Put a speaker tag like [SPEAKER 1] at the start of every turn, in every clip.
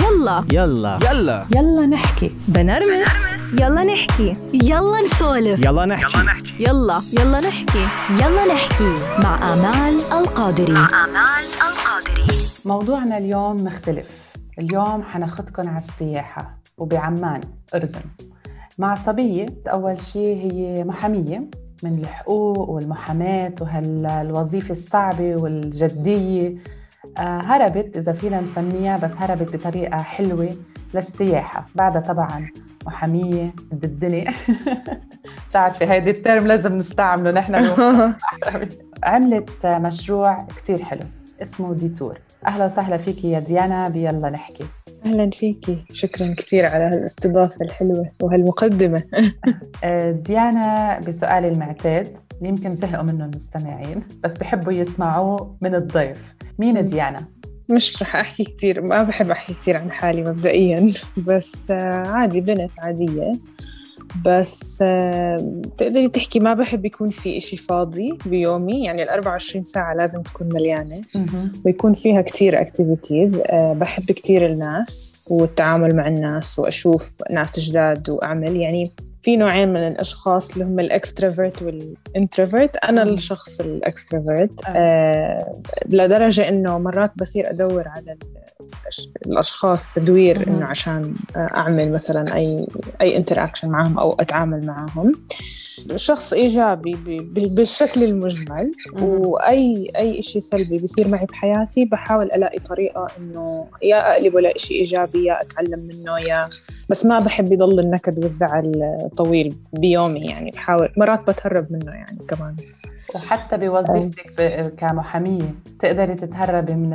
[SPEAKER 1] يلا.
[SPEAKER 2] يلا.
[SPEAKER 3] يلا.
[SPEAKER 4] يلا نحكي.
[SPEAKER 1] بنرمس. يلا نحكي.
[SPEAKER 5] يلا نسولف.
[SPEAKER 2] يلا نحكي.
[SPEAKER 1] يلا يلا. نحكي.
[SPEAKER 5] يلا نحكي. مع آمال القادري. مع آمال القادري.
[SPEAKER 4] موضوعنا اليوم مختلف. اليوم حناخدكم على السياحة وبعمان أردن. مع صبية أول شيء هي محامية من الحقوق والمحاماة وهالوظيفة الصعبة والجدية. هربت إذا فينا نسميها بس هربت بطريقة حلوة للسياحة بعدها طبعا محامية قد الدنيا. بتعرفي هيدي ال term لازم نستعمله نحن عملت مشروع كتير حلو اسمه Detour. أهلا وسهلا فيكي يا ديانا بيلا نحكي.
[SPEAKER 6] أهلا فيكي. شكرا كثير على هالاستضافة الحلوة وهالمقدمة.
[SPEAKER 4] آه، ديانا بسؤالي المعتاد يمكن زهقوا منه المستمعين بس بحبوا يسمعوه من الضيف. مين ديانا؟
[SPEAKER 6] مش رح أحكي كثير ما بحب أحكي كثير عن حالي مبدئيا. بس آه، عادي بنت عادية. بس آه، تقدري تحكي ما بحب يكون في إشي فاضي بيومي. يعني ال 24 ساعة لازم تكون مليانة. ويكون فيها كتير اكتيفيتيز بحب كتير الناس والتعامل مع الناس وأشوف ناس جداد وأعمل. يعني في نوعين من الأشخاص اللي هم ال extrovert وال introvert أنا الشخص ال extrovert آه. لدرجة إنه مرات بصير أدور على الأشخاص تدوير إنه عشان أعمل مثلا أي أي interaction معهم أو أتعامل معهم. شخص إيجابي بالشكل المجمل وأي أي شيء سلبي بيصير معي بحياتي بحاول ألاقي طريقة إنه يا اقلبه لشيء إيجابي يا أتعلم منه يا بس ما بحب يضل النكد والزعل طويل بيومي يعني بحاول مرات بتهرب منه يعني كمان.
[SPEAKER 4] وحتى بوظيفتك كمحامية تقدري تتهربي من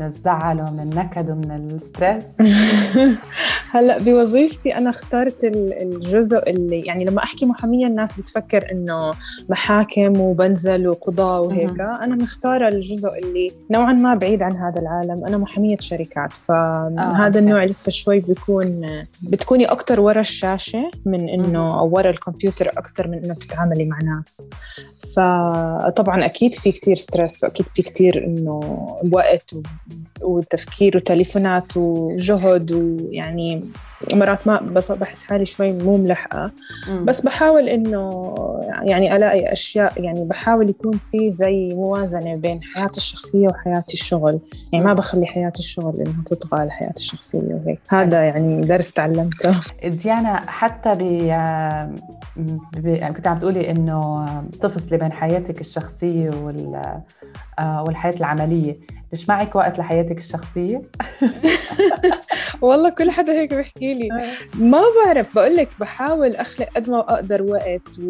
[SPEAKER 4] من الزعل ومن النكد ومن الستريس؟
[SPEAKER 6] هلأ بوظيفتي أنا اخترت الجزء اللي يعني لما أحكي محامية الناس بتفكر إنه محاكم وبنزل وقضاء وهيك. أنا مختارة الجزء اللي نوعا ما بعيد عن هذا العالم. أنا محامية شركات فهذا آه، النوع لسه شوي بيكون بتكوني أكثر ورا الشاشة من إنه أو ورا الكمبيوتر أكثر من إنه بتتعاملي مع ناس. فطبعا أكيد في كتير ستريس واكيد في كتير إنه وقت وتفكير وتليفونات وجهد ويعني مرات ما بس بحس حالي شوي مو ملحقة. بس بحاول إنه يعني ألاقي أشياء يعني بحاول يكون في زي موازنة بين حياتي الشخصية وحياتي الشغل. يعني ما بخلي حياتي الشغل إنها تطغى على حياتي الشخصية وهيك. هذا يعني درس تعلمته.
[SPEAKER 4] ديانا حتى ب يعني كنت عم تقولي إنه تفصلي بين حياتك الشخصية وال والحياة العملية. مش معك وقت لحياتك الشخصية؟
[SPEAKER 6] والله كل حدا هيك بيحكي. لي. آه. ما بعرف بقول لك بحاول أخلق قد ما أقدر وقت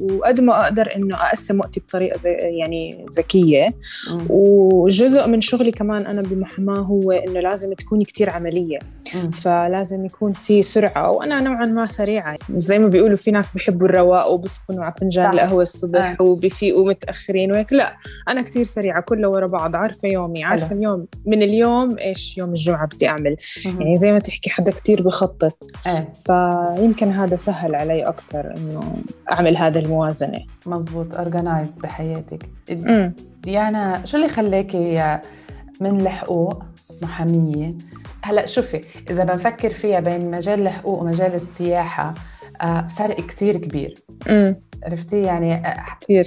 [SPEAKER 6] وقد ما أقدر إنه أقسم وقتي بطريقة زي يعني ذكية. وجزء من شغلي كمان أنا بمحاماه هو إنه لازم تكوني كتير عملية. فلازم يكون في سرعة وأنا نوعا ما سريعة. زي ما بيقولوا في ناس بيحبوا الرواق وبصفنوا على فنجان القهوة الصبح آه. وبفيقوا متأخرين وهيك. لا أنا كتير سريعة كله ورا بعض. عارفة يومي عارفة اليوم من اليوم إيش يوم الجمعة بدي أعمل. يعني زي ما تحكي حدا كتير بخطط
[SPEAKER 4] إيه.
[SPEAKER 6] فيمكن هذا سهل علي أكثر إنه أعمل هذا الموازنة.
[SPEAKER 4] مزبوط أورجنايزد بحياتك. ديانا شو اللي خلاكي من الحقوق محامية؟ هلأ شوفي إذا بنفكر فيها بين مجال الحقوق ومجال السياحة فرق كتير كبير.
[SPEAKER 6] م.
[SPEAKER 4] عرفتي؟ يعني
[SPEAKER 6] كثير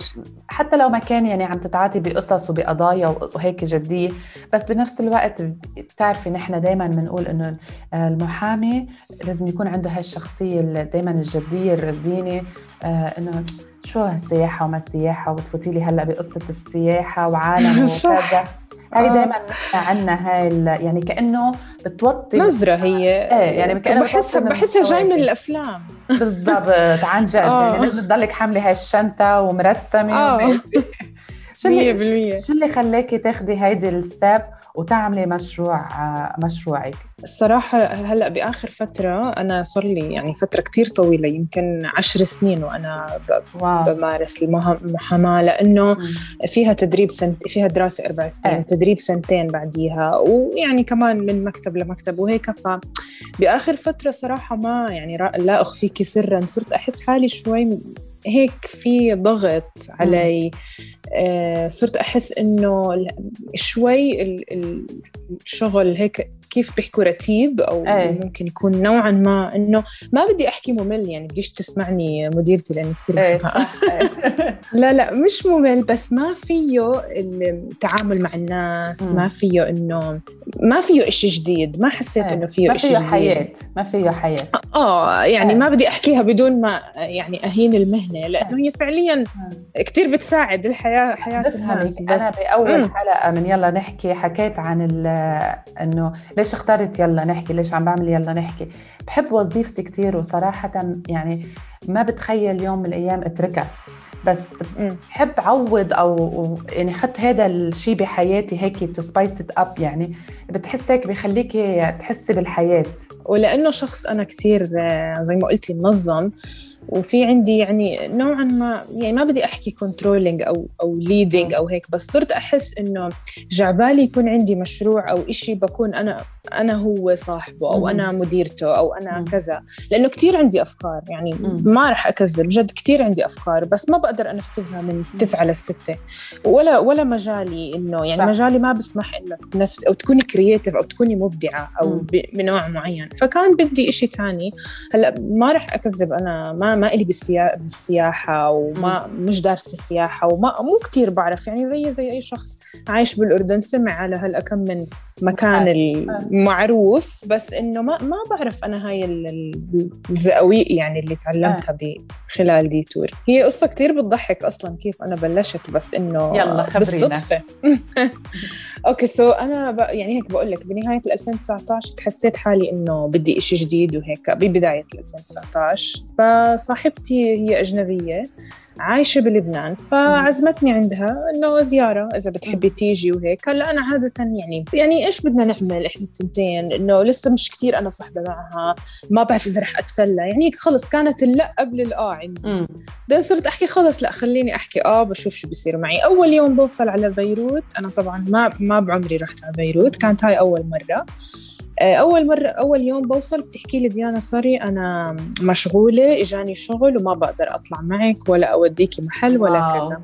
[SPEAKER 4] حتى لو ما كان يعني عم تتعاطي بقصص وبقضايا وهيك جدية بس بنفس الوقت بتعرفي نحن دائما بنقول إنه المحامي لازم يكون عنده هالشخصية دائما الجدية الرزينة. آه، إنه شو هالسياحة وما السياحة؟ وبتفوتي لي هلأ بقصة السياحة وعالم وكذا. هاي دائما عندنا هاي يعني كأنه بتوطي
[SPEAKER 6] نظرة هي.
[SPEAKER 4] إيه يعني كانه
[SPEAKER 6] بحسها بحسها جاي من الأفلام.
[SPEAKER 4] بالضبط عن جد يعني لازم تضلك حاملة هاي الشنطه ومرسمة
[SPEAKER 6] آه.
[SPEAKER 4] شو اللي شو اللي خلاكي تاخذي هيدي ال step وتعملي مشروع مشروعك؟
[SPEAKER 6] الصراحة هلأ بآخر فترة أنا صار لي يعني فترة كتير طويلة يمكن عشر سنين وأنا بمارس المحاماة لأنه فيها تدريب سنت فيها دراسة أربع سنين أه. تدريب سنتين بعديها ويعني كمان من مكتب لمكتب وهيك. ف بآخر فترة صراحة ما يعني لا أخفيكي سرا صرت أحس حالي شوي هيك في ضغط علي. آه صرت أحس إنه شوي الشغل هيك كيف بيحكوا رتيب أو
[SPEAKER 4] إيه.
[SPEAKER 6] ممكن يكون نوعا ما إنه ما بدي أحكي ممل يعني بديش تسمعني مديرتي لأني كثير
[SPEAKER 4] صح إيه.
[SPEAKER 6] لا لا مش ممل بس ما فيه التعامل مع الناس
[SPEAKER 4] مم.
[SPEAKER 6] ما فيه انه ما فيه إشي جديد ما حسيت
[SPEAKER 4] إيه.
[SPEAKER 6] إنه فيه
[SPEAKER 4] ما
[SPEAKER 6] إشي
[SPEAKER 4] فيه
[SPEAKER 6] جديد
[SPEAKER 4] حياة ما فيه حياة
[SPEAKER 6] آه يعني
[SPEAKER 4] إيه.
[SPEAKER 6] ما بدي أحكيها بدون ما يعني أهين المهنة لأنه هي فعليا كثير بتساعد الحياة حياة الناس
[SPEAKER 4] بفهمك أنا
[SPEAKER 6] بس بأول.
[SPEAKER 4] حلقة من يلا نحكي حكيت عن ال- إنه ليش اخترت يلا نحكي؟ ليش عم بعمل يلا نحكي؟ بحب وظيفتي كثير وصراحة يعني ما بتخيل يوم من الأيام أتركها. بس. بحب عوض أو يعني حط هذا الشيء بحياتي هيك to spice it up يعني. بتحس هيك بخليكي تحسي بالحياة.
[SPEAKER 6] ولأنه شخص أنا كثير آه، زي ما قلتي منظم. وفي عندي يعني نوعا ما يعني ما بدي أحكي controlling أو أو leading أو هيك بس صرت أحس إنه جعبالي يكون عندي مشروع أو إشي بكون أنا أنا هو صاحبه
[SPEAKER 4] أو.
[SPEAKER 6] أنا مديرته أو
[SPEAKER 4] أنا.
[SPEAKER 6] كذا. لأنه كثير عندي أفكار يعني. ما رح أكذب جد كثير عندي أفكار بس ما بقدر أنفذها من تسعة للستة ولا ولا مجالي إنه يعني. مجالي ما بسمح انك تنفس أو تكوني creative أو تكوني
[SPEAKER 4] مبدعة
[SPEAKER 6] أو بنوع معين. فكان بدي إشي تاني. هلأ ما رح أكذب أنا ما ما إلي بالسيا... بالسياحة وما مش دارسة السياحة وما مو كتير بعرف. يعني زي زي أي شخص عايش بالأردن سمع على هالكم من مكان المعروف بس إنه ما ما بعرف أنا هاي ال- ال- الزواريق يعني اللي تعلمتها ب- خلال Detour. هي قصة كتير بتضحك أصلا كيف أنا بلشت بس إنه
[SPEAKER 4] يلا خبرينا.
[SPEAKER 6] بالصدفة. okay so أنا ب... يعني هيك بقول لك بنهاية 2019 حسيت حالي إنه بدي إشي جديد وهيك ببداية 2019 فصاحبتي هي أجنبية. عايشة بلبنان فعزمتني عندها إنه زيارة إذا بتحبي تيجي وهيك. هلأ أنا عادة يعني يعني إيش بدنا نعمل إحنا التنتين إنه لسه مش كتير أنا صحبة معها ما بعرف اذا رح أتسلى. يعني هيك خلص كانت اللأ قبل الاه عندي. بعدين صرت أحكي خلص لأ خليني أحكي. آه بشوف شو بيصير معي. أول يوم بوصل على بيروت أنا طبعا ما ما بعمري رحت على بيروت كانت هاي أول مرة. أول مرة أول يوم بوصل بتحكي لي ديانا سوري أنا مشغولة إجاني شغل وما بقدر أطلع معك ولا أوديكي محل ولا
[SPEAKER 4] wow.
[SPEAKER 6] كذا.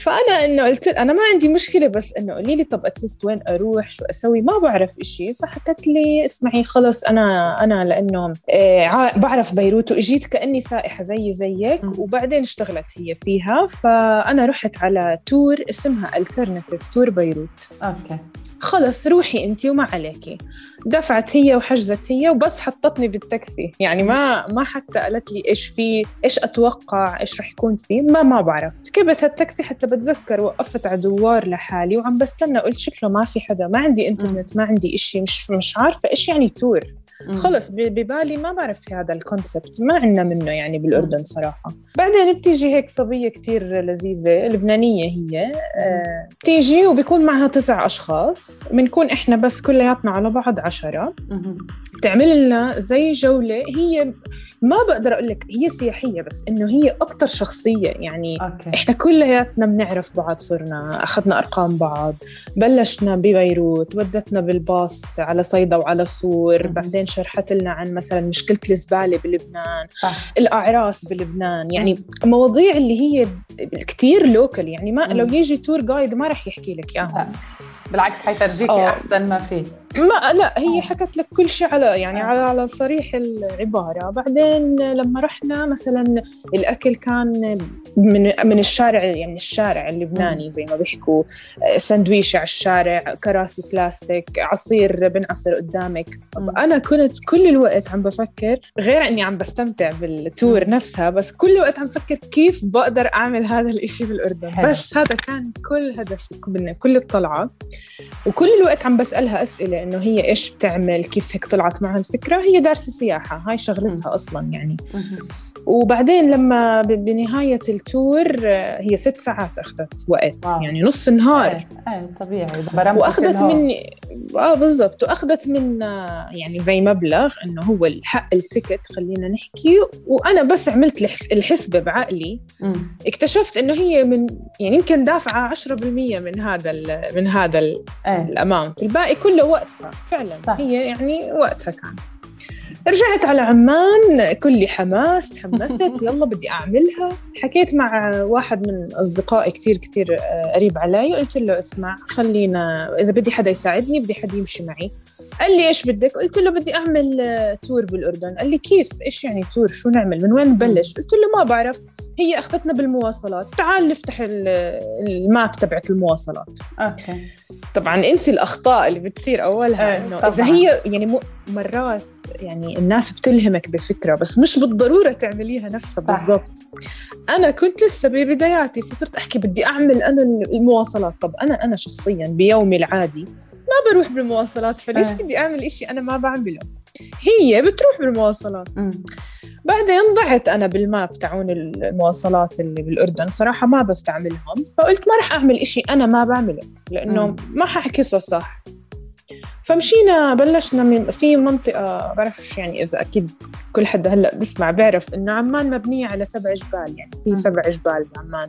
[SPEAKER 6] فأنا إنه قلت أنا ما عندي مشكلة بس إنه قولي لي طب at least وين أروح شو أسوي ما بعرف إشي فحكت لي اسمعي خلص أنا أنا لأنه آه، بعرف بيروت وإجيت كأني سائحة زي زيك. وبعدين اشتغلت هي فيها فأنا رحت على tour اسمها Alternative Tour Beirut
[SPEAKER 4] okay
[SPEAKER 6] خلص روحي انت وما عليكي. دفعت هي وحجزت هي وبس حطتني بالتاكسي. يعني ما ما حتى قالت لي إيش في إيش أتوقع إيش رح يكون فيه ما ما بعرف. ركبت هالتاكسي حتى بتذكر وقفت على دوار لحالي وعم بستنى قلت شكله ما في حدا ما عندي إنترنت ما عندي إشي مش مش عارفة إيش يعني
[SPEAKER 4] tour.
[SPEAKER 6] خلص ببالي ما بعرف في هذا ال concept ما عندنا منه يعني بالأردن صراحة. بعدين بتيجي هيك صبية كتير لذيذة لبنانية هي. آه، بتيجي وبيكون معها تسع أشخاص بنكون إحنا بس كلياتنا على بعض عشرة. بتعمل لنا زي جولة هي ما بقدر أقول لك هي سياحية بس إنه هي أكتر شخصية يعني
[SPEAKER 4] okay
[SPEAKER 6] إحنا كلياتنا بنعرف بعض صرنا أخذنا أرقام بعض بلشنا ببيروت ودتنا بالباص على صيدا وعلى صور
[SPEAKER 4] مم.
[SPEAKER 6] بعدين شرحت لنا عن مثلا مشكلة الزبالة بلبنان
[SPEAKER 4] صح
[SPEAKER 6] الأعراس بلبنان يعني مواضيع اللي هي كتير local يعني ما
[SPEAKER 4] مم.
[SPEAKER 6] لو يجي tour guide ما رح يحكي لك. إياها
[SPEAKER 4] بالعكس حيفرجيكي
[SPEAKER 6] آه.
[SPEAKER 4] أحسن ما في
[SPEAKER 6] ما لا هي حكت لك كل شيء على يعني على على صريح العبارة بعدين لما رحنا مثلا الأكل كان من من الشارع يعني الشارع اللبناني زي ما بيحكوا سندويشه على الشارع كراسي بلاستيك عصير بنعصر قدامك. أنا كنت كل الوقت عم بفكر غير إني عم بستمتع بالتور. نفسها بس كل الوقت عم بفكر كيف بقدر أعمل هذا الإشي بالأردن
[SPEAKER 4] حلو.
[SPEAKER 6] بس هذا كان كل هدفي من كل الطلعة وكل الوقت عم بسألها أسئلة إنه هي إيش بتعمل كيف هيك طلعت معها الفكرة هي دارسة سياحة هاي شغلتها أصلا يعني. وبعدين لما ب- بنهاية ال tour آه، هي ست ساعات أخذت وقت
[SPEAKER 4] wow.
[SPEAKER 6] يعني نص نهار
[SPEAKER 4] إيه إيه طبيعي وأخذت.
[SPEAKER 6] مني آه بالضبط وأخذت منا يعني زي مبلغ إنه هو الحق ال ticket خلينا نحكي وأنا بس عملت الحس الحسبة بعقلي
[SPEAKER 4] مم.
[SPEAKER 6] اكتشفت إنه هي من يعني يمكن دافعة 10% من هذا من هذا ال
[SPEAKER 4] إيه.
[SPEAKER 6] الأماونت. الباقي كله وقتها فعلا.
[SPEAKER 4] صح.
[SPEAKER 6] هي يعني وقتها كان. رجعت على عمان كلي حماس تحمست يلا بدي أعملها. حكيت مع واحد من أصدقائي كتير كتير آه، قريب علي قلت له اسمع خلينا إذا بدي حدا يساعدني بدي حدا يمشي معي. قال لي إيش بدك؟ قلت له بدي أعمل آه، تور بالأردن. قال لي كيف؟ إيش يعني تور شو نعمل؟ من وين نبلش؟ قلت له ما بعرف. هي أخذتنا بالمواصلات تعال نفتح ال- ال map تبعت المواصلات
[SPEAKER 4] okay
[SPEAKER 6] طبعا إنسي الأخطاء اللي بتصير أولها
[SPEAKER 4] إيه، إنه.
[SPEAKER 6] إذا هي يعني مو مرات يعني الناس بتلهمك بفكرة بس مش بالضرورة تعمليها نفسها. بالضبط أنا كنت لسه ببداياتي فصرت أحكي بدي أعمل أنا المواصلات طب أنا أنا شخصيا بيومي العادي ما بروح بالمواصلات فليش
[SPEAKER 4] إيه.
[SPEAKER 6] بدي أعمل إشي أنا ما بعمله هي بتروح بالمواصلات
[SPEAKER 4] أمم.
[SPEAKER 6] بعدين ضعت أنا بالماب تاعون المواصلات اللي بالأردن صراحة ما بستعملهم فقلت ما رح أعمل إشي أنا ما بعمله
[SPEAKER 4] لأنه.
[SPEAKER 6] ما ححكسه صح فمشينا بلشنا من في منطقة بعرفش يعني إذا أكيد كل حدا هلأ بسمع بيعرف إنه عمان مبنية على سبع جبال يعني في. سبع جبال بعمان.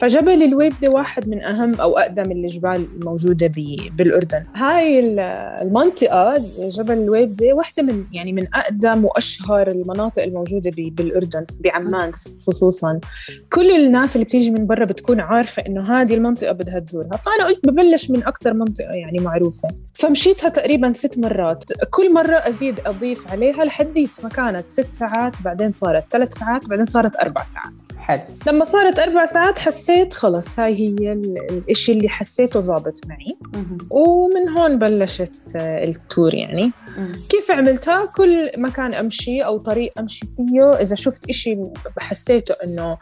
[SPEAKER 6] فجبل الويبدة واحد من أهم أو أقدم الجبال الموجودة ب- بالأردن. هاي ال- المنطقة جبل الويبدة واحدة من يعني من أقدم وأشهر المناطق الموجودة ب- بالأردن بعمان خصوصا. كل الناس اللي بتيجي من برا بتكون عارفة إنه هذه المنطقة بدها تزورها. فأنا قلت ببلش من أكثر منطقة يعني معروفة. فمشيتها تقريبا ست مرات. كل مرة أزيد أضيف عليها لحديت ما كانت ست ساعات بعدين صارت ثلاث ساعات بعدين صارت أربع ساعات.
[SPEAKER 4] حلو.
[SPEAKER 6] لما صارت أربع ساعات حسيت خلص هاي هي ال- الإشي اللي حسيته ظابط معي. ومن هون بلشت آه، ال tour
[SPEAKER 4] يعني.
[SPEAKER 6] كيف عملتها؟ كل مكان أمشي أو طريق أمشي فيه إذا شفت إشي حسيته إنه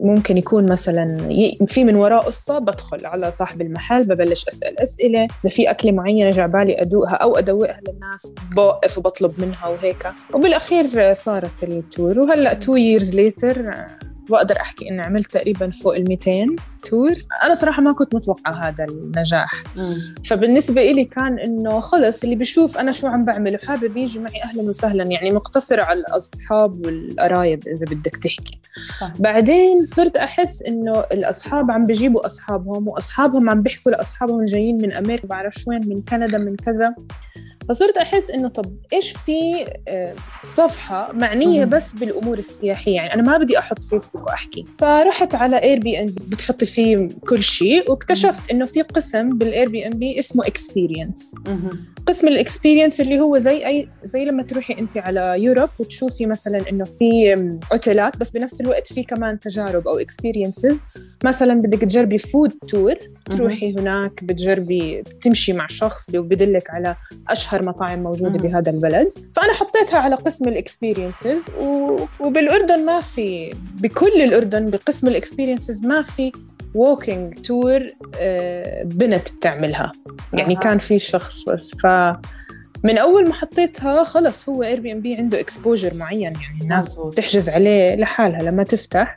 [SPEAKER 6] ممكن يكون مثلا في من وراه قصة بدخل على صاحب المحل ببلش أسأل أسئلة إذا في أكلة معينة جا بالي أدوقها أو أدوقها للناس بوقف وبطلب منها وهيك. وبالأخير صارت ال tour وهلأ two years later بقدر أحكي إني عملت تقريبا فوق ال 200 tour أنا صراحة ما كنت متوقعة هذا النجاح
[SPEAKER 4] أمم.
[SPEAKER 6] فبالنسبة إلي كان إنه خلص اللي بشوف أنا شو عم بعمل وحابب يجي معي أهلا وسهلا يعني مقتصرة على الأصحاب والقرايب إذا بدك تحكي
[SPEAKER 4] صح.
[SPEAKER 6] بعدين صرت أحس إنه الأصحاب عم بيجيبوا أصحابهم وأصحابهم عم بيحكوا لأصحابهم الجايين من أمريكا بعرف وين من كندا من كذا فصرت أحس إنه طب إيش في آه، صفحة معنية
[SPEAKER 4] مم.
[SPEAKER 6] بس بالأمور السياحية يعني أنا ما بدي أحط فيسبوك وأحكي فرحت على Airbnb بتحطي فيه كل شيء واكتشفت إنه في قسم بال Airbnb اسمه
[SPEAKER 4] experience.
[SPEAKER 6] قسم ال experience اللي هو زي أي زي لما تروحي أنت على يوروب وتشوفي مثلا إنه في اوتيلات بس بنفس الوقت في كمان تجارب أو experiences مثلا بدك تجربي food tour تروحي هناك بتجربي بتمشي مع شخص وبدلك على أشهر مطاعم
[SPEAKER 4] موجودة.
[SPEAKER 6] بهذا البلد فأنا حطيتها على قسم ال experiences وبالأردن ما في بكل الأردن بقسم ال experiences ما في walking tour بنت بتعملها يعني. كان في شخص بس ف من أول ما حطيتها خلص هو Airbnb عنده exposure معين يعني الناس
[SPEAKER 4] مظبوط.
[SPEAKER 6] تحجز عليه لحالها لما تفتح.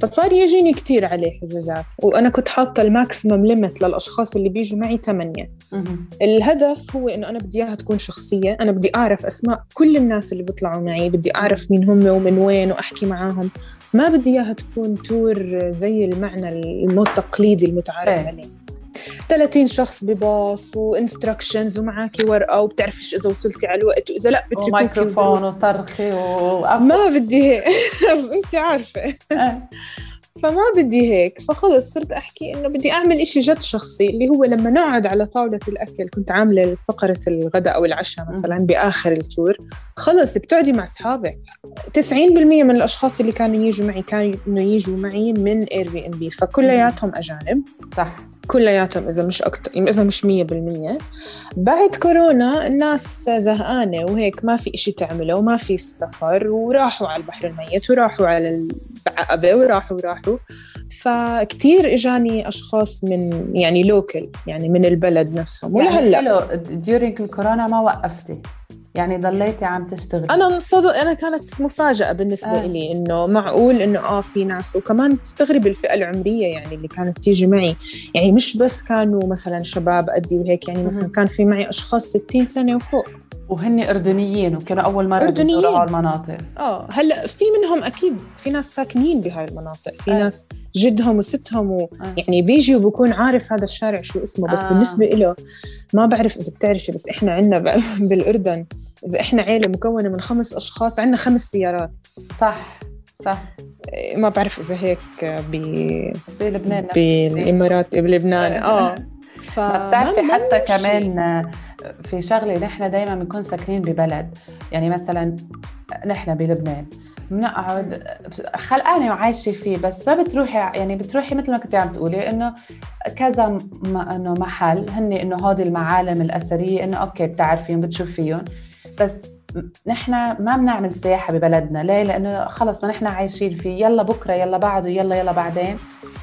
[SPEAKER 6] فصار يجيني كتير عليه حجوزات وأنا كنت حاطة ال maximum limit للأشخاص اللي بيجوا معي ثمانية
[SPEAKER 4] أمم.
[SPEAKER 6] الهدف هو إنه أنا بدي إياها تكون شخصية أنا بدي أعرف أسماء كل الناس اللي بيطلعوا معي بدي أعرف مين هم ومن وين وأحكي معاهم ما بدي إياها تكون tour زي المعنى المو التقليدي المتعارف
[SPEAKER 4] إيه.
[SPEAKER 6] عليه 30 شخص بباص و instructions ومعاكي ورقة وبتعرفيش إذا وصلتي على الوقت وإذا لا بتركوكي.
[SPEAKER 4] وميكروفون وصرخي و
[SPEAKER 6] ما بدي هيك. انت عارفة.
[SPEAKER 4] إيه.
[SPEAKER 6] فما بدي هيك. فخلص صرت أحكي إنه بدي أعمل إشي جد شخصي اللي هو لما نقعد على طاولة الأكل كنت عاملة فقرة الغداء أو العشاء مثلا بآخر ال tour. خلص بتقعدي مع أصحابك. 90% من الأشخاص اللي كانوا يجوا معي كانوا يجوا معي من Airbnb فكلياتهم أجانب.
[SPEAKER 4] صح.
[SPEAKER 6] كلياتهم إذا مش أكتر إذا مش مية بالمية. بعد كورونا الناس زهقانة وهيك ما في إشي تعمله وما في سفر وراحوا على البحر الميت وراحوا على العقبة وراحوا وراحوا فكتير إجاني أشخاص من يعني لوكل يعني من البلد نفسهم.
[SPEAKER 4] يعني
[SPEAKER 6] ولهلا
[SPEAKER 4] حلو ديورينج الكورونا ما وقفتي. يعني ضليتي عم تشتغلي.
[SPEAKER 6] أنا انصدق أنا كانت مفاجأة بالنسبة
[SPEAKER 4] آه.
[SPEAKER 6] لي إنه معقول إنه آه في ناس. وكمان تستغرب الفئه العمرية يعني اللي كانت تيجي معي. يعني مش بس كانوا مثلا شباب قدي وهيك يعني مثلا. كان في معي أشخاص 60 سنة وفوق.
[SPEAKER 4] وهن أردنيين وكانوا
[SPEAKER 6] أول
[SPEAKER 4] مرة هاي المناطق.
[SPEAKER 6] آه هلأ في منهم أكيد في ناس ساكنين بهاي المناطق. في
[SPEAKER 4] آه.
[SPEAKER 6] ناس جدهم وستهم و...
[SPEAKER 4] آه.
[SPEAKER 6] يعني بيجي وبكون عارف هذا الشارع شو اسمه بس
[SPEAKER 4] آه.
[SPEAKER 6] بالنسبة له ما بعرف إذا بتعرفي بس إحنا عندنا ب... بالأردن. إذا إحنا عيلة مكونة من خمس أشخاص عندنا خمس سيارات.
[SPEAKER 4] صح صح.
[SPEAKER 6] إيه، ما بعرف إذا هيك ب...
[SPEAKER 4] بلبنان
[SPEAKER 6] بالإمارات بلبنان. آه. ف
[SPEAKER 4] ما بتعرفي حتى. كمان في شغلة نحن دائما بنكون ساكنين ببلد. يعني مثلا نحن بلبنان. بنقعد خلقانه وعايشه فيه بس ما بتروحي يعني بتروحي مثل ما كنت عم تقولي إنه كذا إنه محل. هن إنه هودي المعالم الأثرية إنه أوكي بتعرفيهم بتشوفيهم بس نحن ما بنعمل سياحة ببلدنا. ليه؟ لأنه خلص ما نحن عايشين فيه. يلا بكرة يلا بعده يلا يلا بعدين.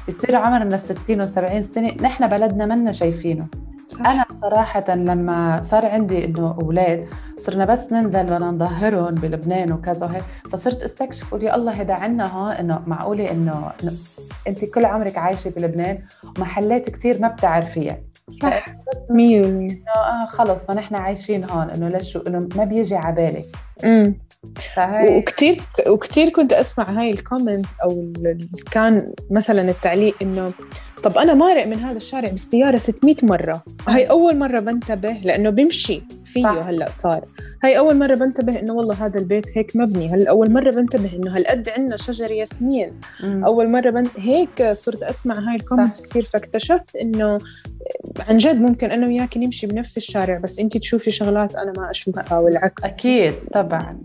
[SPEAKER 4] بصير عمرنا 60 و70 سنة نحن بلدنا منا شايفينه.
[SPEAKER 6] صح.
[SPEAKER 4] أنا صراحة لما صار عندي إنه أولاد صرنا بس ننزل بدنا نظهرهم بلبنان وكذا وهيك فصرت أستكشف قول يا الله هذا عنا هون إنه معقولة إنه إنه أنت كل عمرك عايشة بلبنان ومحلات كتير ما بتعرفيها
[SPEAKER 6] صح
[SPEAKER 4] بس
[SPEAKER 6] مية بالمية
[SPEAKER 4] إنه آه خلص ما نحن عايشين هون إنه ليش إنه ما بيجي على بالك
[SPEAKER 6] أمم.
[SPEAKER 4] فهي
[SPEAKER 6] وكتير وكتير كنت أسمع هاي ال comment أو كان مثلا التعليق إنه طب أنا مارق من هذا الشارع بالسيارة 600 مرة. هاي أول مرة بنتبه لأنه بيمشي فيه. هلأ صار. هاي أول مرة بنتبه إنه والله هذا البيت هيك مبني. هلأ أول مرة بنتبه إنه هالقد عندنا شجر ياسمين.
[SPEAKER 4] مم.
[SPEAKER 6] أول مرة بنت هيك صرت أسمع هاي ال comments كثير فاكتشفت إنه عن جد ممكن أنا وياك نمشي بنفس الشارع بس انت تشوفي شغلات أنا ما أشوفها والعكس.
[SPEAKER 4] أكيد طبعا.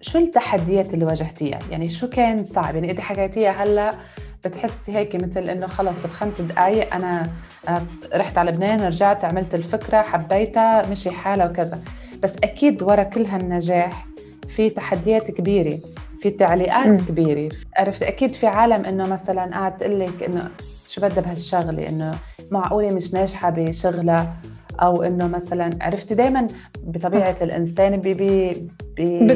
[SPEAKER 4] شو التحديات اللي واجهتيها؟ يعني شو كان صعب؟ يعني انت حكيتيها هلأ بتحسي هيك مثل إنه خلص بخمس دقائق أنا آه، رحت على لبنان رجعت عملت الفكرة حبيتها مشي حالها وكذا. بس أكيد ورا كل هالنجاح في تحديات كبيرة في تعليقات. كبيرة. عرفت؟ أكيد في عالم إنه مثلا قاعد تقول لك إنه شو بدها بهالشغلة؟ إنه معقولة مش ناجحة بشغلها أو إنه مثلا عرفتي دائما بطبيعة الإنسان بي بي بي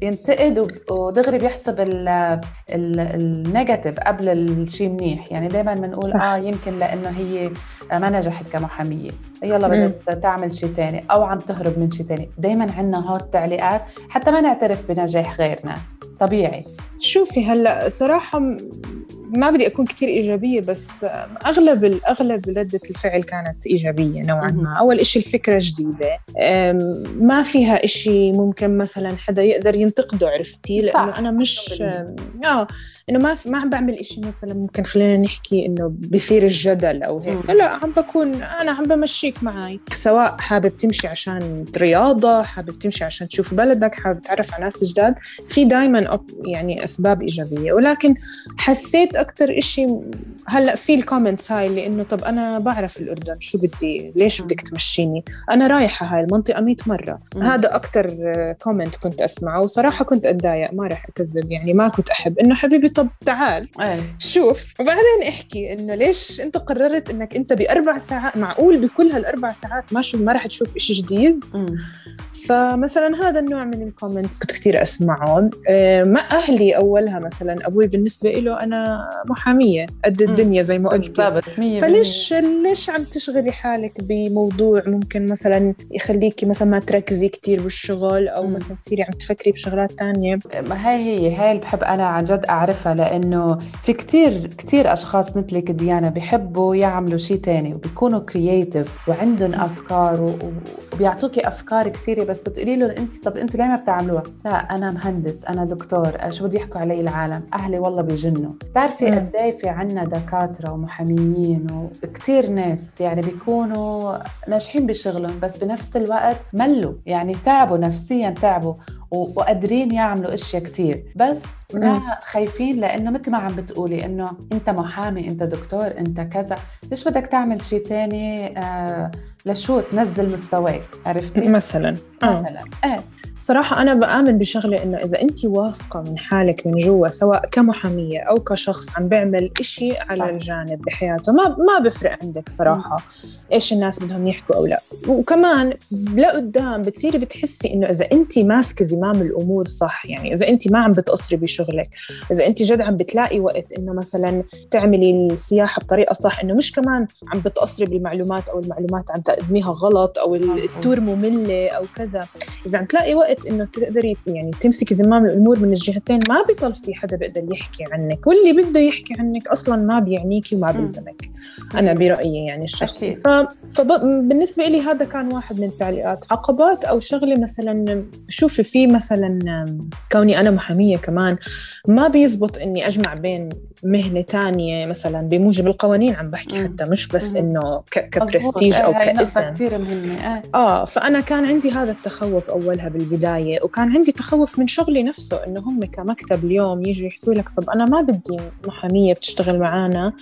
[SPEAKER 4] بينتقد. وب- ودغري بيحسب ال- ال- ال negative قبل الشيء منيح. يعني دائما بنقول. آه يمكن لأنه هي ما نجحت كمحامية. يلا. بدها تعمل شيء تاني أو عم تهرب من شيء تاني. دائما عندنا هول التعليقات حتى ما نعترف بنجاح غيرنا. طبيعي.
[SPEAKER 6] شوفي هلأ صراحة م- ما بدي أكون كثير إيجابية بس أغلب الأغلب ردة الفعل كانت إيجابية نوعا. ما أول إشي الفكرة جديدة أم، ما فيها إشي ممكن مثلا حدا يقدر ينتقده عرفتي
[SPEAKER 4] صح.
[SPEAKER 6] لأنه أنا مش آه إنه ما ما عم بعمل إشي مثلا ممكن خلينا نحكي إنه بيصير الجدل أو هيك. لا عم بكون أنا عم بمشيك معي سواء حابب تمشي عشان رياضة حابب تمشي عشان تشوف بلدك حابب تعرف على ناس جداد في دائما يعني أسباب إيجابية. ولكن حسيت أكثر إشي هلأ في ال comments هاي اللي إنه طب أنا بعرف الأردن شو بدي؟ ليش. بدك تمشيني؟ أنا رايحة هاي المنطقة 100 مرة.
[SPEAKER 4] مم.
[SPEAKER 6] هذا أكثر comment كنت أسمعه وصراحة كنت أتضايق ما راح أكذب يعني ما كنت أحب. إنه حبيبي طب تعال
[SPEAKER 4] إيه.
[SPEAKER 6] شوف. وبعدين احكي إنه ليش أنت قررت إنك أنت بأربع ساعات معقول بكل هالأربع ساعات ما شو ما راح تشوف إشي جديد؟
[SPEAKER 4] مم.
[SPEAKER 6] فمثلا هذا النوع من ال comments كنت كثير أسمعهم. آه، مع أهلي أولها مثلا أبوي بالنسبة له أنا محامية قد الدنيا زي ما قلت.
[SPEAKER 4] بالضبط 100%
[SPEAKER 6] فليش ليش عم تشغلي حالك بموضوع ممكن مثلا يخليكي مثلا ما تركزي كثير بالشغل
[SPEAKER 4] أو.
[SPEAKER 6] مثلا تصيري عم تفكري بشغلات تانية؟
[SPEAKER 4] ما هاي هي هاي اللي بحب أنا عن جد اعرفها لأنه في كتير كتير أشخاص مثلك ديانا بيحبوا يعملوا شيء تاني وبيكونوا creative وعندهم أفكار و- وبيعطوكي أفكار كثيره بس بتقولي له انت طب أنتوا ليه ما بتعملوها؟ لا أنا مهندس أنا دكتور شو بده يحكوا علي العالم؟ أهلي والله بيجنوا بتعرفي. قد إيه في عنا دكاترة ومحاميين وكثير ناس يعني بيكونوا ناجحين بشغلهم بس بنفس الوقت ملوا يعني تعبوا نفسيا تعبوا وقادرين يعملوا إشياء كتير. بس لا خايفين لأنه مثل ما عم بتقولي إنه أنت محامي أنت دكتور أنت كذا. ليش بدك تعمل شيء تاني؟ آه لشو تنزل مستواك عرفتي
[SPEAKER 6] مثلا. آه.
[SPEAKER 4] مثلا. إيه.
[SPEAKER 6] صراحة أنا بآمن بشغلة إنه إذا أنت واثقة من حالك من جوا سواء كمحامية أو كشخص عم بيعمل إشي على. الجانب بحياته ما ما بفرق عندك صراحة إيش الناس بدهم يحكوا أو لا. وكمان لقدام بتصيري بتحسي إنه إذا أنت ماسكة زمام الأمور صح يعني إذا أنت ما عم بتقصري بشغلك إذا أنت جد عم بتلاقي وقت إنه مثلا تعملي السياحة بطريقة صح إنه مش كمان عم بتقصري بالمعلومات أو المعلومات عم تقدميها غلط
[SPEAKER 4] مظبوط.
[SPEAKER 6] التور مملة أو كذا. إذا عم تلاقي وقت إنه تقدري يعني تمسكي زمام الأمور من الجهتين ما بيضل في حدا بيقدر يحكي عنك. واللي بده يحكي عنك أصلا ما بيعنيكي وما بيلزمك. أنا برأيي يعني الشخصي. ف... فبالنسبه لي هذا كان واحد من التعليقات عقبات أو شغلة مثلا شوفي في مثلا كوني أنا محامية كمان ما بيزبط إني أجمع بين مهنة تانية مثلا بموجب القوانين عم بحكي حتى مش بس إنه كبرستيج أو كاسم
[SPEAKER 4] كثير مهمة. آه.
[SPEAKER 6] آه فأنا كان عندي هذا التخوف أولها بالبداية وكان عندي تخوف من شغلي نفسه إنه هم كمكتب اليوم يجوا يحكوا لك طب أنا ما بدي محامية بتشتغل معانا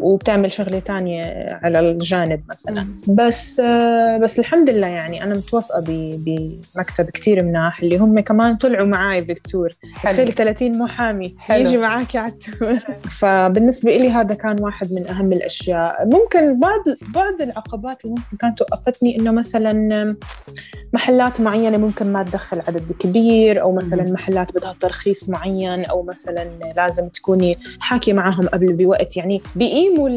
[SPEAKER 6] وبتعمل شغلة تانية على الجانب مثلا. بس آه بس الحمد لله يعني أنا متوفقه بمكتب كتير مناح اللي هم كمان طلعوا معي بالتور. تخيل 30 محامي حلو. يجي معاكي على ال tour. فبالنسبة لي هذا كان واحد من أهم الأشياء. ممكن بعض بعض العقبات اللي ممكن كانت توقفتني إنه مثلا محلات معينة ممكن ما تدخل عدد كبير أو مثلا محلات بدها ترخيص معين أو مثلا لازم تكوني حاكي معهم قبل بوقت. يعني بيقيموا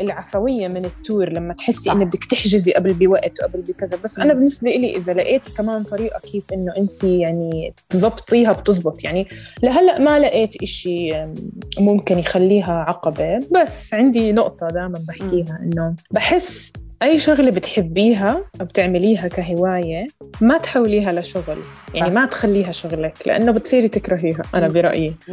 [SPEAKER 6] العفوية من ال tour لما تحسي انه بدك تحجزي قبل بوقت وقبل بكذا. بس أنا بالنسبة لي إذا لقيتي كمان طريقة كيف إنه انت يعني تزبطيها بتزبط. يعني لهلأ ما لقيت إشي ممكن يخليها عقبة. بس عندي نقطة دائما بحكيها إنه بحس أي شغلة بتحبيها أو بتعمليها كهواية ما تحوليها لشغل. يعني ما تخليها شغلك لأنه بتصيري تكرهيها أنا برأيي.
[SPEAKER 4] 100%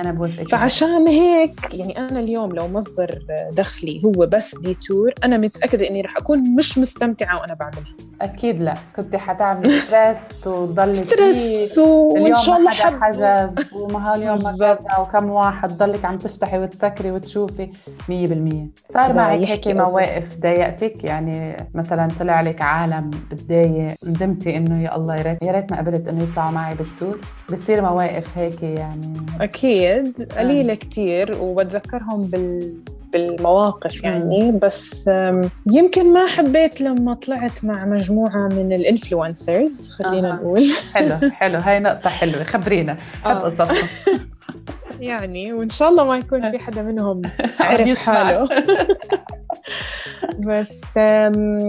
[SPEAKER 4] أنا بوافقك.
[SPEAKER 6] فعشان هيك يعني أنا اليوم لو مصدر دخلي هو بس ديتور أنا متأكدة إني رح أكون مش مستمتعة وأنا بعملها.
[SPEAKER 4] أكيد لا. كنت حتعملي stress وتضلي
[SPEAKER 6] stress وإن شاء الله
[SPEAKER 4] حدا حجز وما هاليوم ما كذا وكم واحد ضلك عم تفتحي وتسكري وتشوفي. 100% صار معك هيك مواقف ضايقتك؟ يعني مثلا طلع لك عالم بتضايق ندمتي إنه يا الله يا ريت يا ريت ما قبلت إنه يطلعوا معي بال tour. بصير مواقف هيك يعني.
[SPEAKER 6] أكيد. قليلة كتير وبتذكرهم بال بالمواقف يعني بس يمكن ما حبيت لما طلعت مع مجموعة من ال influencers خلينا آه. نقول.
[SPEAKER 4] حلو حلو. هاي نقطة حلوة خبرينا. حب آه.
[SPEAKER 6] يعني وإن شاء الله ما يكون في حدا منهم عرف حاله. بس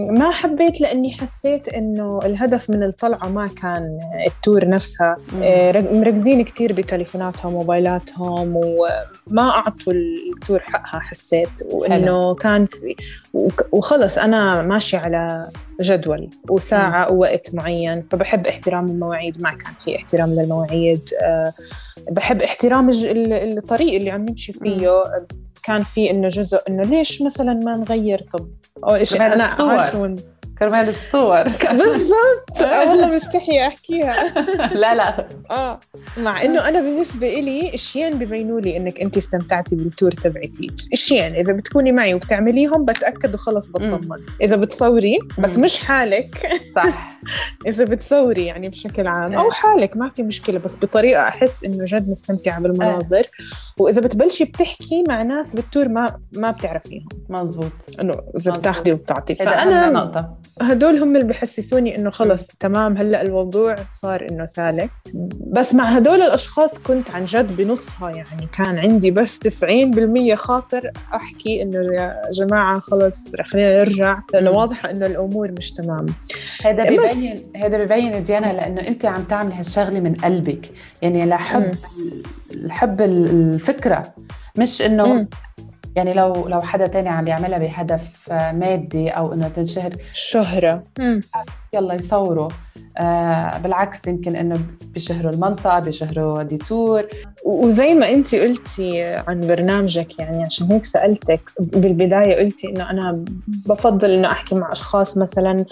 [SPEAKER 6] ما حبيت لأني حسيت إنه الهدف من الطلعة ما كان التور نفسها. آه، مركزين كثير بتليفوناتهم وموبايلاتهم وما أعطوا التور حقها حسيت. وإنه كان في وخلص أنا ماشي على جدول وساعة ووقت معين. فبحب احترام المواعيد ما كان في احترام للمواعيد. أه بحب احترام الطريق اللي عم نمشي فيه. كان في إنه جزء إنه ليش مثلا ما نغير؟ طب
[SPEAKER 4] اول شيء أنا عارفة كرمال الصور.
[SPEAKER 6] بالضبط. آه، والله مستحية أحكيها.
[SPEAKER 4] لا لا.
[SPEAKER 6] آه. مع إنه أنا بالنسبة إلي اشيين ببينوا لي إنك انت استمتعتي بالتور تبعتي. اشيين إذا بتكوني معي وبتعمليهم بتأكد وخلص بطمن. إذا بتصوري بس مش حالك.
[SPEAKER 4] صح.
[SPEAKER 6] إذا بتصوري يعني بشكل عام. أو حالك ما في مشكلة بس بطريقة أحس إنه جد مستمتعة بالمناظر. وإذا بتبلشي بتحكي مع ناس بالتور ما ما بتعرفيهم.
[SPEAKER 4] مزبوط.
[SPEAKER 6] إنه إذا بتاخذي وبتعطي.
[SPEAKER 4] فأنا نقطة.
[SPEAKER 6] هدول هم اللي بحسسوني إنه خلص تمام هلأ الموضوع صار إنه سالك. بس مع هدول الأشخاص كنت عن جد بنصها يعني كان عندي بس 90% خاطر أحكي إنه يا جماعة خلص خلينا نرجع. لأنه واضحه إنه الأمور مش تمام.
[SPEAKER 4] هذا ببين هذا ببين ديانا لأنه أنت عم تعملي هالشغلة من قلبك. يعني لحب الحب الفكرة. مش إنه يعني لو لو حدا تاني عم يعملها بهدف مادي أو إنه تنشهر.
[SPEAKER 6] شهرة.
[SPEAKER 4] يلا يصوروا آه بالعكس يمكن إنه بيشهروا المنطقة بيشهروا ديتور.
[SPEAKER 6] وزي ما انت قلتي عن برنامجك يعني عشان هيك سألتك بالبداية قلتي إنه أنا بفضل إنه أحكي مع أشخاص مثلا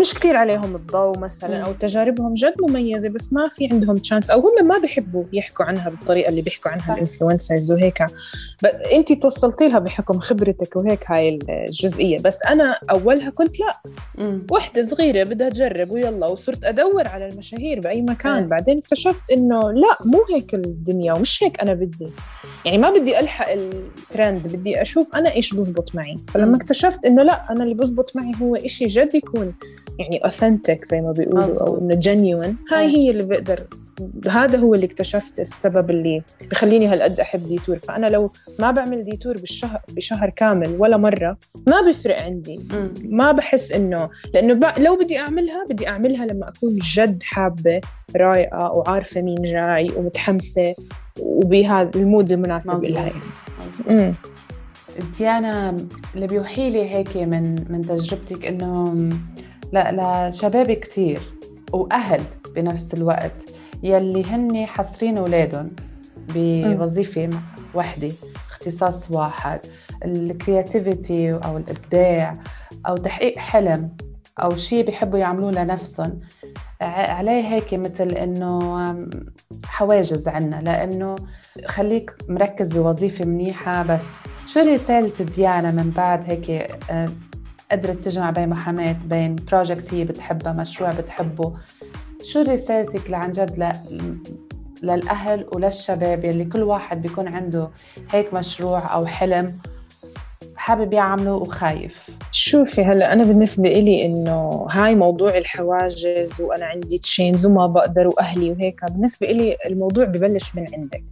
[SPEAKER 6] مش كثير عليهم الضوء مثلا أو تجاربهم جد مميزة بس ما في عندهم chance أو هم ما بيحبوا يحكوا عنها بالطريقة اللي بيحكوا عنها ال influencers وهيك. انت توصلتي لها بحكم خبرتك وهيك هاي الجزئية. بس أنا أولها كنت لا وحدة صغيرة بدها تجرب ويلا وصرت أدور على المشاهير بأي مكان. م. بعدين اكتشفت إنه لا مو هيك الدنيا ومش هيك أنا بدي. يعني ما بدي ألحق الترند بدي أشوف أنا إيش بزبط معي. فلما اكتشفت إنه لا أنا اللي بزبط معي هو إشي جد يكون يعني authentic زي ما بيقولوا
[SPEAKER 4] أو.
[SPEAKER 6] إنه genuine هاي
[SPEAKER 4] آه.
[SPEAKER 6] هي اللي بقدر هذا هو اللي اكتشفت السبب اللي بخليني هالقد أحب ديتور فأنا لو ما بعمل ديتور بالشهر بشهر كامل ولا مرة ما بيفرق عندي. ما بحس إنه لأنه ب... لو بدي أعملها بدي أعملها لما أكون جد حابة رايقة وعارفة مين جاي ومتحمسة وبهذا المود المناسب. لها. يعني.
[SPEAKER 4] ديانا اللي بيوحي لي هيك من من تجربتك إنه لشباب كتير وأهل بنفس الوقت يلي هن حاصرين أولادهم بوظيفة واحدة اختصاص واحد الكرياتيفيتي أو الإبداع أو تحقيق حلم أو شيء بيحبوا يعملوه لنفسهم. عليه هيك مثل إنه حواجز عنا لأنه خليك مركز بوظيفة منيحة بس. شو رسالة ديانا من بعد هيك آه، قدرت تجمع بين محاماة بين project هي بتحبها مشروع بتحبه. شو رسالتك عن جد ل... للأهل وللشباب؟ يلي كل واحد بيكون عنده هيك مشروع أو حلم حابب يعمله وخايف.
[SPEAKER 6] شوفي هلا أنا بالنسبة إلي إنه هاي موضوع الحواجز وأنا عندي chains وما بقدر وأهلي وهيك بالنسبة إلي الموضوع ببلش من عندك.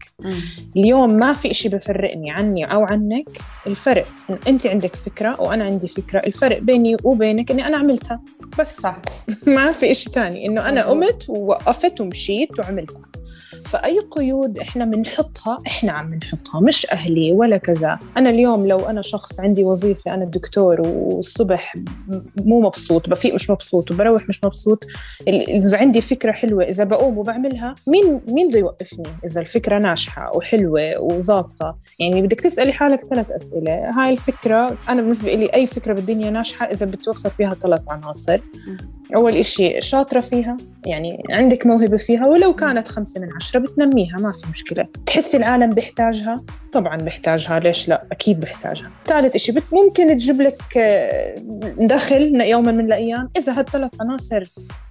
[SPEAKER 6] اليوم ما في إشي بفرقني عني أو عنك الفرق. أنت عندك فكرة وأنا عندي فكرة الفرق بيني وبينك إني أنا عملتها. بس
[SPEAKER 4] صح.
[SPEAKER 6] ما في إشي تاني إنه أنا
[SPEAKER 4] مظبوط.
[SPEAKER 6] قمت ووقفت ومشيت وعملتها. فأي قيود إحنا بنحطها إحنا عم نحطها مش أهلي ولا كذا. أنا اليوم لو أنا شخص عندي وظيفة أنا دكتور والصبح مو مبسوط بفيق مش مبسوط وبروح مش مبسوط إذا عندي فكرة حلوة إذا بقوم وبعملها مين مين بده يوقفني؟ إذا الفكرة ناجحة وحلوة وظابطة. يعني بدك تسألي حالك ثلاث أسئلة. هاي الفكرة أنا بالنسبة لي أي فكرة بالدنيا ناجحة إذا بتوفر فيها ثلاث عناصر أول إشي شاطرة فيها يعني عندك موهبة فيها ولو كانت خمسة من عشرة. بتنميها ما في مشكلة. تحسي العالم بيحتاجها؟ طبعا بيحتاجها ليش لا؟ أكيد بيحتاجها. ثالث بت ممكن تجيب لك آه، دخل يوما من الأيام. إذا هالثلاث عناصر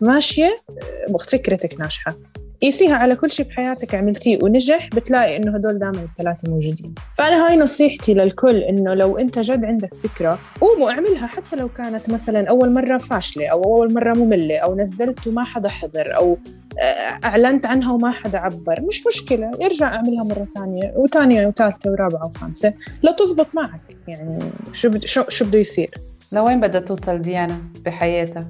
[SPEAKER 6] ماشية آه، فكرتك ناجحة. قيسيها على كل شيء بحياتك عملتيه ونجح بتلاقي إنه هدول دائما الثلاثه موجودين. فأنا هاي نصيحتي للكل إنه لو أنت جد عندك فكرة قوم واعملها حتى لو كانت مثلا أول مرة فاشلة أو أول مرة مملة أو نزلت وما حدا حضر أو آه، أعلنت عنها وما حدا عبر مش مشكلة ارجع اعملها مرة ثانية وثانيه وثالثه ورابعة وخامسة. لا تزبط معك يعني شو بد... شو شو بده يصير؟
[SPEAKER 4] لوين بدها توصل ديانا بحياتها؟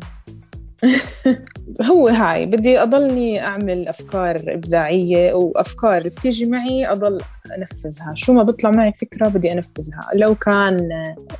[SPEAKER 6] هو هاي بدي أضلني أعمل أفكار إبداعية وأفكار بتيجي معي أضل أنفذها. شو ما بيطلع معي فكرة بدي أنفذها. لو كان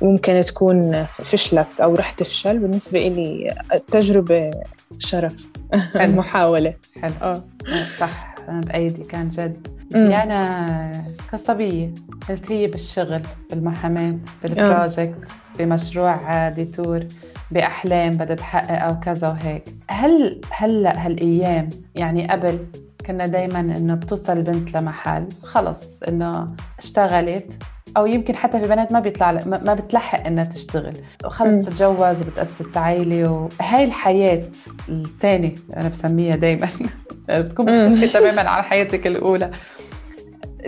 [SPEAKER 6] ممكن تكون فشلت أو رح تفشل بالنسبة إلي التجربة شرف المحاولة.
[SPEAKER 4] حلو.
[SPEAKER 6] آه.
[SPEAKER 4] آه، صح. أنا بأيدي كان جد.
[SPEAKER 6] مم.
[SPEAKER 4] ديانا كصبية قلتي بالشغل بالمحاماة بال project بمشروع آه، ديتور. بأحلام بدها تحقق أو كذا وهيك هل هلأ هالأيام يعني قبل كنا دايما إنه بتوصل البنت لمحل خلص إنه اشتغلت أو يمكن حتى في بنات ما بيطلع ما بتلحق إنها تشتغل. وخلص تتجوز وبتأسس عائلة وهاي الحياة الثانية أنا بسميها دايما بتكون
[SPEAKER 6] مم.
[SPEAKER 4] مختلفة تماما عن حياتك الأولى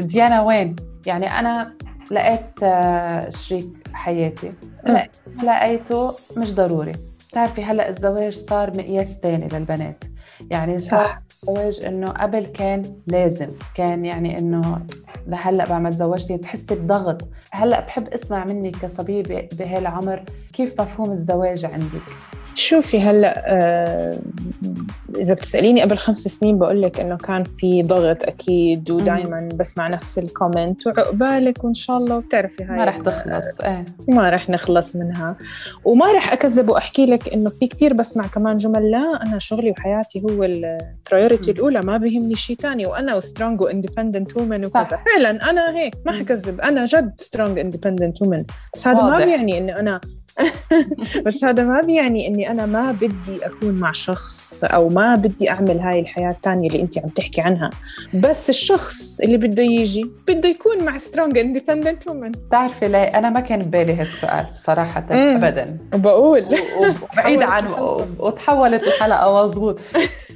[SPEAKER 4] ديانا وين؟ يعني أنا لقيت آه، شريك حياتي لا لقيته مش ضروري. بتعرفي هلأ الزواج صار مقياس تاني للبنات. يعني صار
[SPEAKER 6] صح.
[SPEAKER 4] الزواج إنه قبل كان لازم كان يعني إنه لهلأ بعمل زوجتي تحسي بضغط. هلأ بحب أسمع منك كصبيه بهالعمر كيف مفهوم الزواج عندك؟
[SPEAKER 6] شوفي هلأ آه، إذا بتسأليني قبل خمس سنين بقول لك إنه كان في ضغط أكيد ودائما بسمع نفس ال comment وعقبالك وإن شاء الله وبتعرفي هاي
[SPEAKER 4] ما رح تخلص إيه
[SPEAKER 6] ما رح نخلص منها وما رح أكذب وأحكي لك إنه في كتير بسمع كمان جمل لا أنا شغلي وحياتي هو ال
[SPEAKER 4] priority.
[SPEAKER 6] الأولى ما بيهمني شيء تاني وأنا strong و independent woman
[SPEAKER 4] وكذا.
[SPEAKER 6] فعلا أنا هيك ما. حكذب أنا جد strong independent woman بس هذا ما. بيعني إني أنا بس هذا ما بيعني إني أنا ما بدي أكون مع شخص أو ما بدي أعمل هاي الحياة الثانية اللي انت عم تحكي عنها. بس الشخص اللي بده يجي بده يكون مع strong independent woman
[SPEAKER 4] بتعرفي ليه؟ أنا ما كان ببالي هالسؤال
[SPEAKER 6] صراحة.
[SPEAKER 4] ابدا.
[SPEAKER 6] وبقول.
[SPEAKER 4] وبعيد عن وتحولت الحلقة مظبوط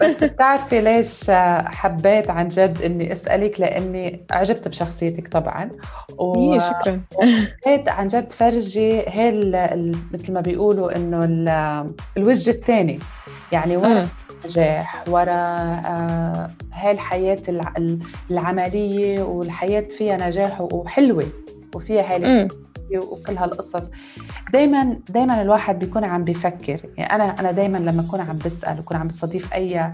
[SPEAKER 4] بس بتعرفي ليش حبيت عن جد إني أسألك؟ لأني عجبت بشخصيتك طبعا. و-
[SPEAKER 6] إيه، شكرا.
[SPEAKER 4] حبيت عن جد فرجي هاي ال- ال- مثل ما بيقولوا إنه ال- الوجه الثاني. يعني ورا. النجاح ورا آه، هاي الحياة الع- ال- العملية والحياة فيها نجاح وحلوة وفيها هاي. وكل هالقصص. دائما دائما الواحد بيكون عم بيفكر يعني أنا أنا دائما لما أكون عم بسأل وكون عم بستضيف اي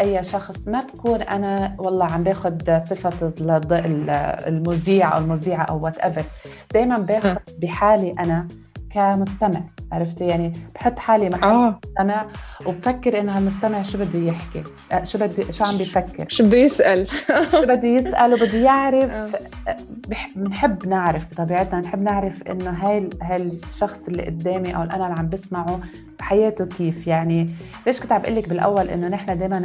[SPEAKER 4] أي شخص ما بكون أنا والله عم باخذ صفة المذيع أو المذيعة أو whatever دائما باخذ بحالي أنا كمستمع عرفتي؟ يعني بحط حالي محل
[SPEAKER 6] آه.
[SPEAKER 4] المستمع وبفكر انه هالمستمع شو بده يحكي آه، شو بدي شو عم بيفكر.
[SPEAKER 6] شو بده يسأل.
[SPEAKER 4] شو بده يسأل وبده يعرف بح- بنحب نعرف بطبيعتنا بنحب نعرف إنه هاي هاي الشخص اللي قدامي أو أنا اللي عم بسمعه حياته كيف. يعني ليش كنت عم بقول لك بالأول إنه نحن دائما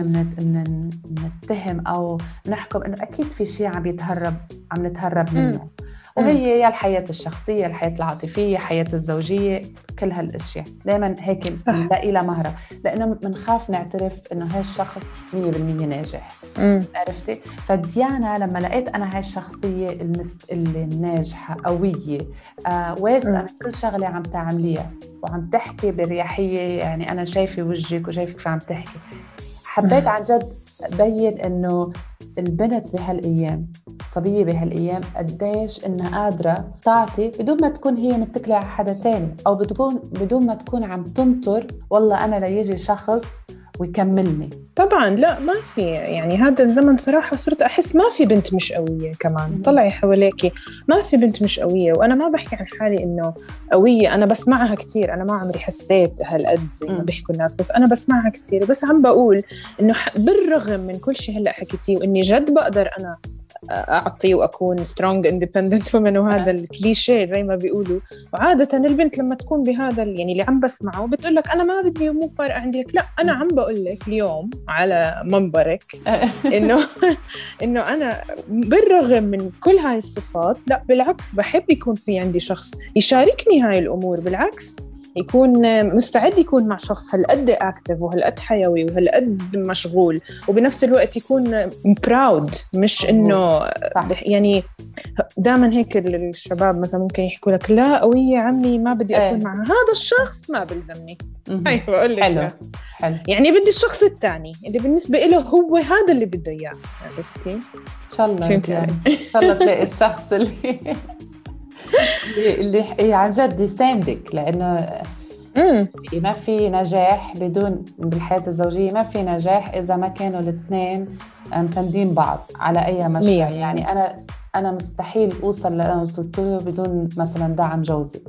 [SPEAKER 4] بنتهم أو بنحكم إنه أكيد في شيء عم يتهرب عم نتهرب منه. وهي يا الحياة الشخصية الحياة العاطفية الحياة الزوجية كل هالأشياء. دائما هيك. بنلاقي لها مهرب. لأنه بنخاف نعترف إنه هاي الشخص 100% ناجح.
[SPEAKER 6] مم.
[SPEAKER 4] عرفتي؟ فديانا لما لقيت أنا هاي الشخصية المست... اللي ناجحه قوية آه. من كل شغلة عم تعمليها وعم تحكي برياحيه يعني أنا شايفة وجهك وشايفك فعم تحكي. حبيت عن جد بين إنه البنت بهالأيام الصبية بهالأيام قديش إنها قادرة تعطي بدون ما تكون هي متكلة على حدا تاني أو بتكون بدون ما تكون عم تنطر والله أنا ليجي شخص ويكملني.
[SPEAKER 6] طبعا لا ما في يعني هذا الزمن صراحة صرت أحس ما في بنت مش قوية كمان. طلعي حواليكي ما في بنت مش قوية. وأنا ما بحكي عن حالي إنه قوية أنا بسمعها كتير. أنا ما عمري حسيت هالقد زي ما. بيحكوا الناس بس أنا بسمعها كتير. بس عم بقول إنه بالرغم من كل شيء هلأ حكيتيه وإني جد بقدر أنا أعطي وأكون strong independent woman وهذا الكليشيه زي ما بيقولوا. وعادة البنت لما تكون بهذا يعني اللي عم بسمعه بتقول لك أنا ما بدي ومو فارقة عندي لك لا أنا عم بقول لك اليوم على منبرك إنه إنه أنا بالرغم من كل هاي الصفات لا بالعكس بحب يكون في عندي شخص يشاركني هاي الأمور. بالعكس يكون مستعد يكون مع شخص هالقد اكتف وهالقد حيوي وهالقد مشغول وبنفس الوقت يكون براود مش إنه
[SPEAKER 4] صح.
[SPEAKER 6] يعني دائما هيك الشباب مثلا ممكن يحكوا لك لا قوية عمي ما بدي أكون
[SPEAKER 4] إيه.
[SPEAKER 6] معها هذا الشخص ما بلزمني. هاي بقول لك
[SPEAKER 4] حلو حلو
[SPEAKER 6] يعني بدي الشخص الثاني اللي بالنسبة له هو هذا اللي بده إياه عرفتي؟
[SPEAKER 4] إن شاء الله يعني. إن شاء الله تلاقي الشخص اللي اللي, عن جد يساندك لأنه
[SPEAKER 6] امم
[SPEAKER 4] ما في نجاح بدون بالحياة الزوجية ما في نجاح إذا ما كانوا الاثنين مساندين بعض على أي مشروع. يعني أنا أنا مستحيل أوصل اللي أنا وصلت له بدون مثلا دعم جوزي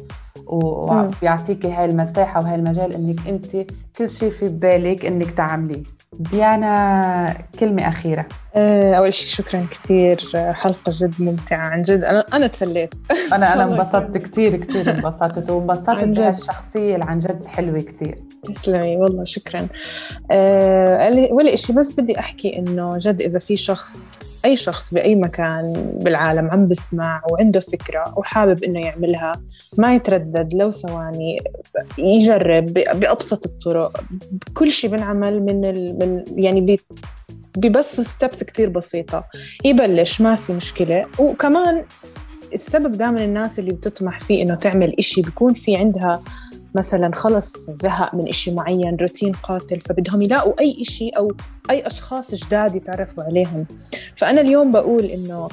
[SPEAKER 4] و-
[SPEAKER 6] مم.
[SPEAKER 4] ويعطيكي هاي المساحة وهاي المجال إنك أنت كل شيء في ببالك إنك تعمليه ديانا كلمة أخيرة
[SPEAKER 6] آه، أول شيء شكرا كثير آه، حلقة جد ممتعة عن جد أنا أنا تسليت
[SPEAKER 4] أنا
[SPEAKER 6] الله
[SPEAKER 4] انبسطت. كثير كثير انبسطت وانبسطت. بهالشخصية اللي عن جد حلوة كثير
[SPEAKER 6] تسلمي والله شكرا اللي- ولا إشي بس بدي أحكي إنه جد إذا في شخص أي شخص بأي مكان بالعالم عم بسمع وعنده فكرة وحابب إنه يعملها ما يتردد لو ثواني يجرب بأبسط الطرق. كل شيء بنعمل من ال... من يعني ببس ستبس كتير بسيطة. يبلش ما في مشكلة. وكمان السبب دائما الناس اللي بتطمح فيه إنه تعمل إشي بيكون في عندها مثلا خلص زهق من إشي معين روتين قاتل فبدهم يلاقوا أي إشي أو أي أشخاص جداد يتعرفوا عليهم. فأنا اليوم بقول إنه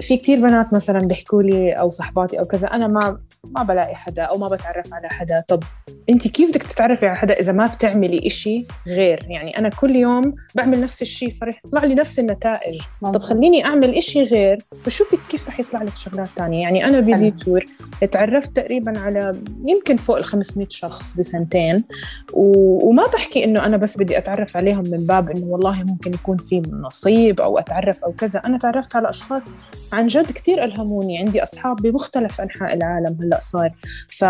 [SPEAKER 6] في كتير بنات مثلا بيحكوا لي أو صحباتي أو كذا أنا ما ما بلاقي حدا أو ما بتعرف على حدا. طب أنت كيف بدك تتعرفي على حدا إذا ما بتعملي إشي غير؟ يعني أنا كل يوم بعمل نفس الشيء فرح يطلع لي نفس النتائج. طب خليني أعمل إشي غير وشوفي كيف رح يطلع لك شغلات تانية. يعني أنا
[SPEAKER 4] حلو.
[SPEAKER 6] بديتور تعرفت تقريبا على يمكن فوق ال 500 شخص بسنتين. و... وما بحكي إنه أنا بس بدي أتعرف عليهم من باب إنه والله ممكن يكون في نصيب أو أتعرف أو كذا. أنا تعرفت على أشخاص عن جد كثير ألهموني. عندي أصحاب بمختلف أنحاء العالم هلأ. صار ف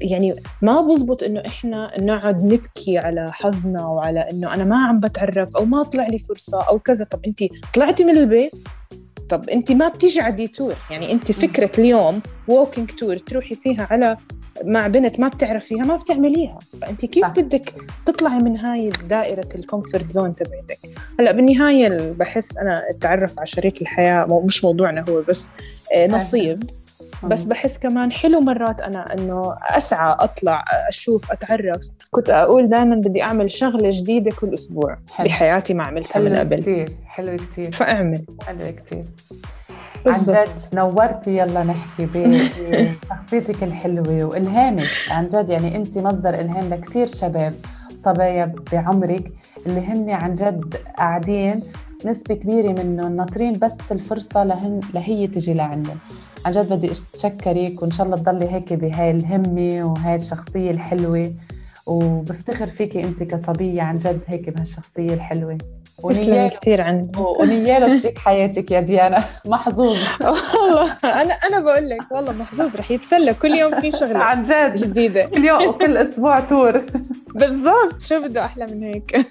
[SPEAKER 6] يعني ما بزبط إنه إحنا نقعد نبكي على حظنا وعلى إنه أنا ما عم بتعرف أو ما طلع لي فرصة أو كذا. طب انت طلعتي من البيت؟ طب انت ما بتيجي على ديتور يعني انت فكرة اليوم walking tour تروحي فيها على مع بنت ما بتعرفيها ما بتعمليها. فانت كيف
[SPEAKER 4] صح.
[SPEAKER 6] بدك تطلعي من هاي دائرة ال comfort zone تبعتك؟ هلأ بالنهاية بحس أنا التعرف على شريك الحياة. مش موضوعنا هو بس آه، نصيب. بس بحس كمان حلو مرات أنا إنه أسعى أطلع أشوف أتعرف. كنت أقول دائما بدي أعمل شغلة جديدة كل أسبوع
[SPEAKER 4] حلو.
[SPEAKER 6] بحياتي ما عملتها من قبل.
[SPEAKER 4] كثير حلو كثير
[SPEAKER 6] فأعمل.
[SPEAKER 4] حلو كثير عن جد نورتي يلا نحكي بشخصيتك الحلوة وإلهامك. عن جد يعني أنت مصدر إلهام لكثير شباب صبايا بعمرك اللي هن عن جد قاعدين نسبة كبيرة منهم ناطرين بس الفرصة لهن لهي تجي لعندهم. عن جد بدي أتشكرك وإن شاء الله تضلي هيك بهاي الهمة وهاي الشخصية الحلوة. وبفتخر فيكي أنت كصبية عن جد هيك بهالشخصية الحلوة.
[SPEAKER 6] تسلمي كثير عن
[SPEAKER 4] ونيال شريك حياتك يا ديانا. محظوظ.
[SPEAKER 6] والله أنا أنا بقول لك والله محظوظ رح يتسلى. كل يوم في شغلة
[SPEAKER 4] عن جد.
[SPEAKER 6] جديدة.
[SPEAKER 4] كل يوم وكل أسبوع تور
[SPEAKER 6] بالضبط. شو بده أحلى من هيك؟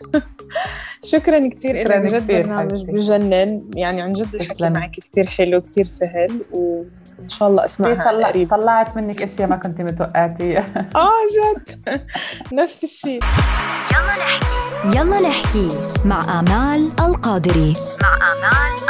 [SPEAKER 6] شكرا كثير لك جد برنامج. بجنن. يعني عن جد الحكي. معك كثير حلو كثير سهل وإن شاء الله أسمعها
[SPEAKER 4] طلع
[SPEAKER 6] قريب.
[SPEAKER 4] طلعت منك أشياء ما كنت متوقعتيها
[SPEAKER 6] آه جد. نفس الشيء.
[SPEAKER 5] يلا نحكي. مع آمال القادري. مع آمال